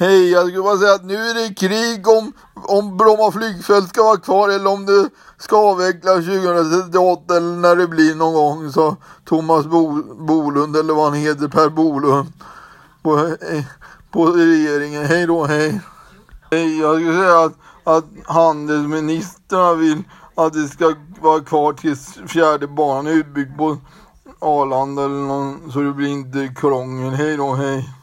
Hej, jag skulle bara säga att nu är det krig om, om Bromma flygfält ska vara kvar eller om det ska avvecklas 2038 eller när det blir någon gång. Sa Thomas Bo, Bolund eller vad han heter, Per Bolund på, eh, på regeringen. Hej då, hej. Hej, jag skulle säga att, att handelsministrarna vill att det ska vara kvar tills fjärde banan är utbyggd på Arlanda eller någon, så det blir inte krångel. Hej då, hej.